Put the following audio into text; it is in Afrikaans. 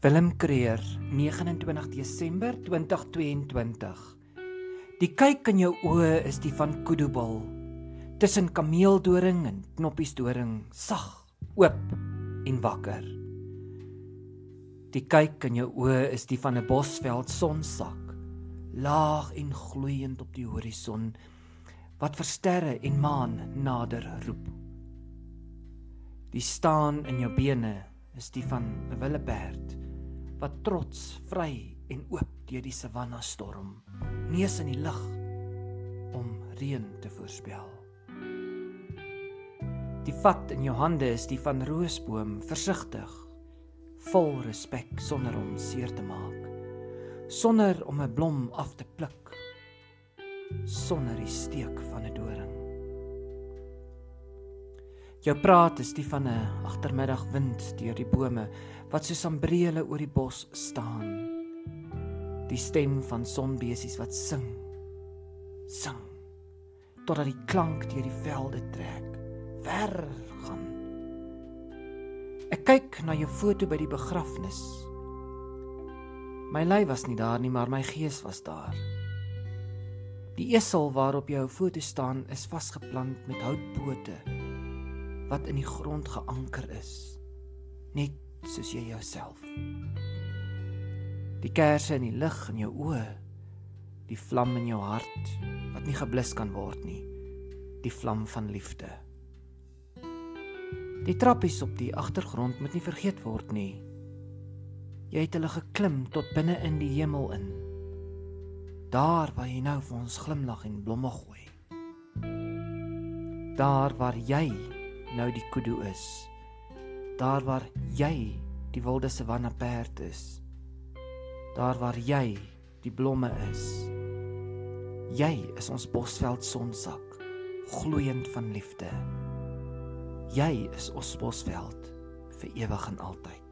Willem Creer, 29 Desember 2022. Die kyk in jou oë is die van Kudubal. Tussen kameeldoring en knoppiesdoring, sag, oop en wakker. Die kyk in jou oë is die van 'n bosveld sonsak, laag en gloeiend op die horison wat vir sterre en maan nader roep. Die staan in jou bene is die van 'n willeberd wat trots vry en oop deur die savanna storm, neus in die lug om reën te voorspel. Die vat in jou hande is die van roosboom, versigtig, vol respek sonder om seer te maak, sonder om 'n blom af te pluk, sonder die steek van 'n doring. Jou praat is die van 'n agtermiddagwind deur die bome wat soos ambrele oor die bos staan. Die stem van sonbesies wat sing. Sing totdat die klank deur die velde trek. Ver gaan. Ek kyk na jou foto by die begrafnis. My lyf was nie daar nie, maar my gees was daar. Die esel waarop jou foto staan is vasgeplant met houtpote wat in die grond geanker is net soos jy jouself. Die kersse in die lig in jou oë die vlam in jou hart wat nie geblus kan word nie die vlam van liefde. Die trappies op die agtergrond moet nie vergeet word nie. Jy het hulle geklim tot binne in die hemel in. Daar waar jy nou vir ons glimlag en blomme gooi. Daar waar jy nou die kudu is. Daar waar jy die wilde savanna perd is. Daar waar jy die blomme is. Jy is ons bosveld sonsak, gloeiend van liefde. Jy is ons bosveld vir ewig en altyd.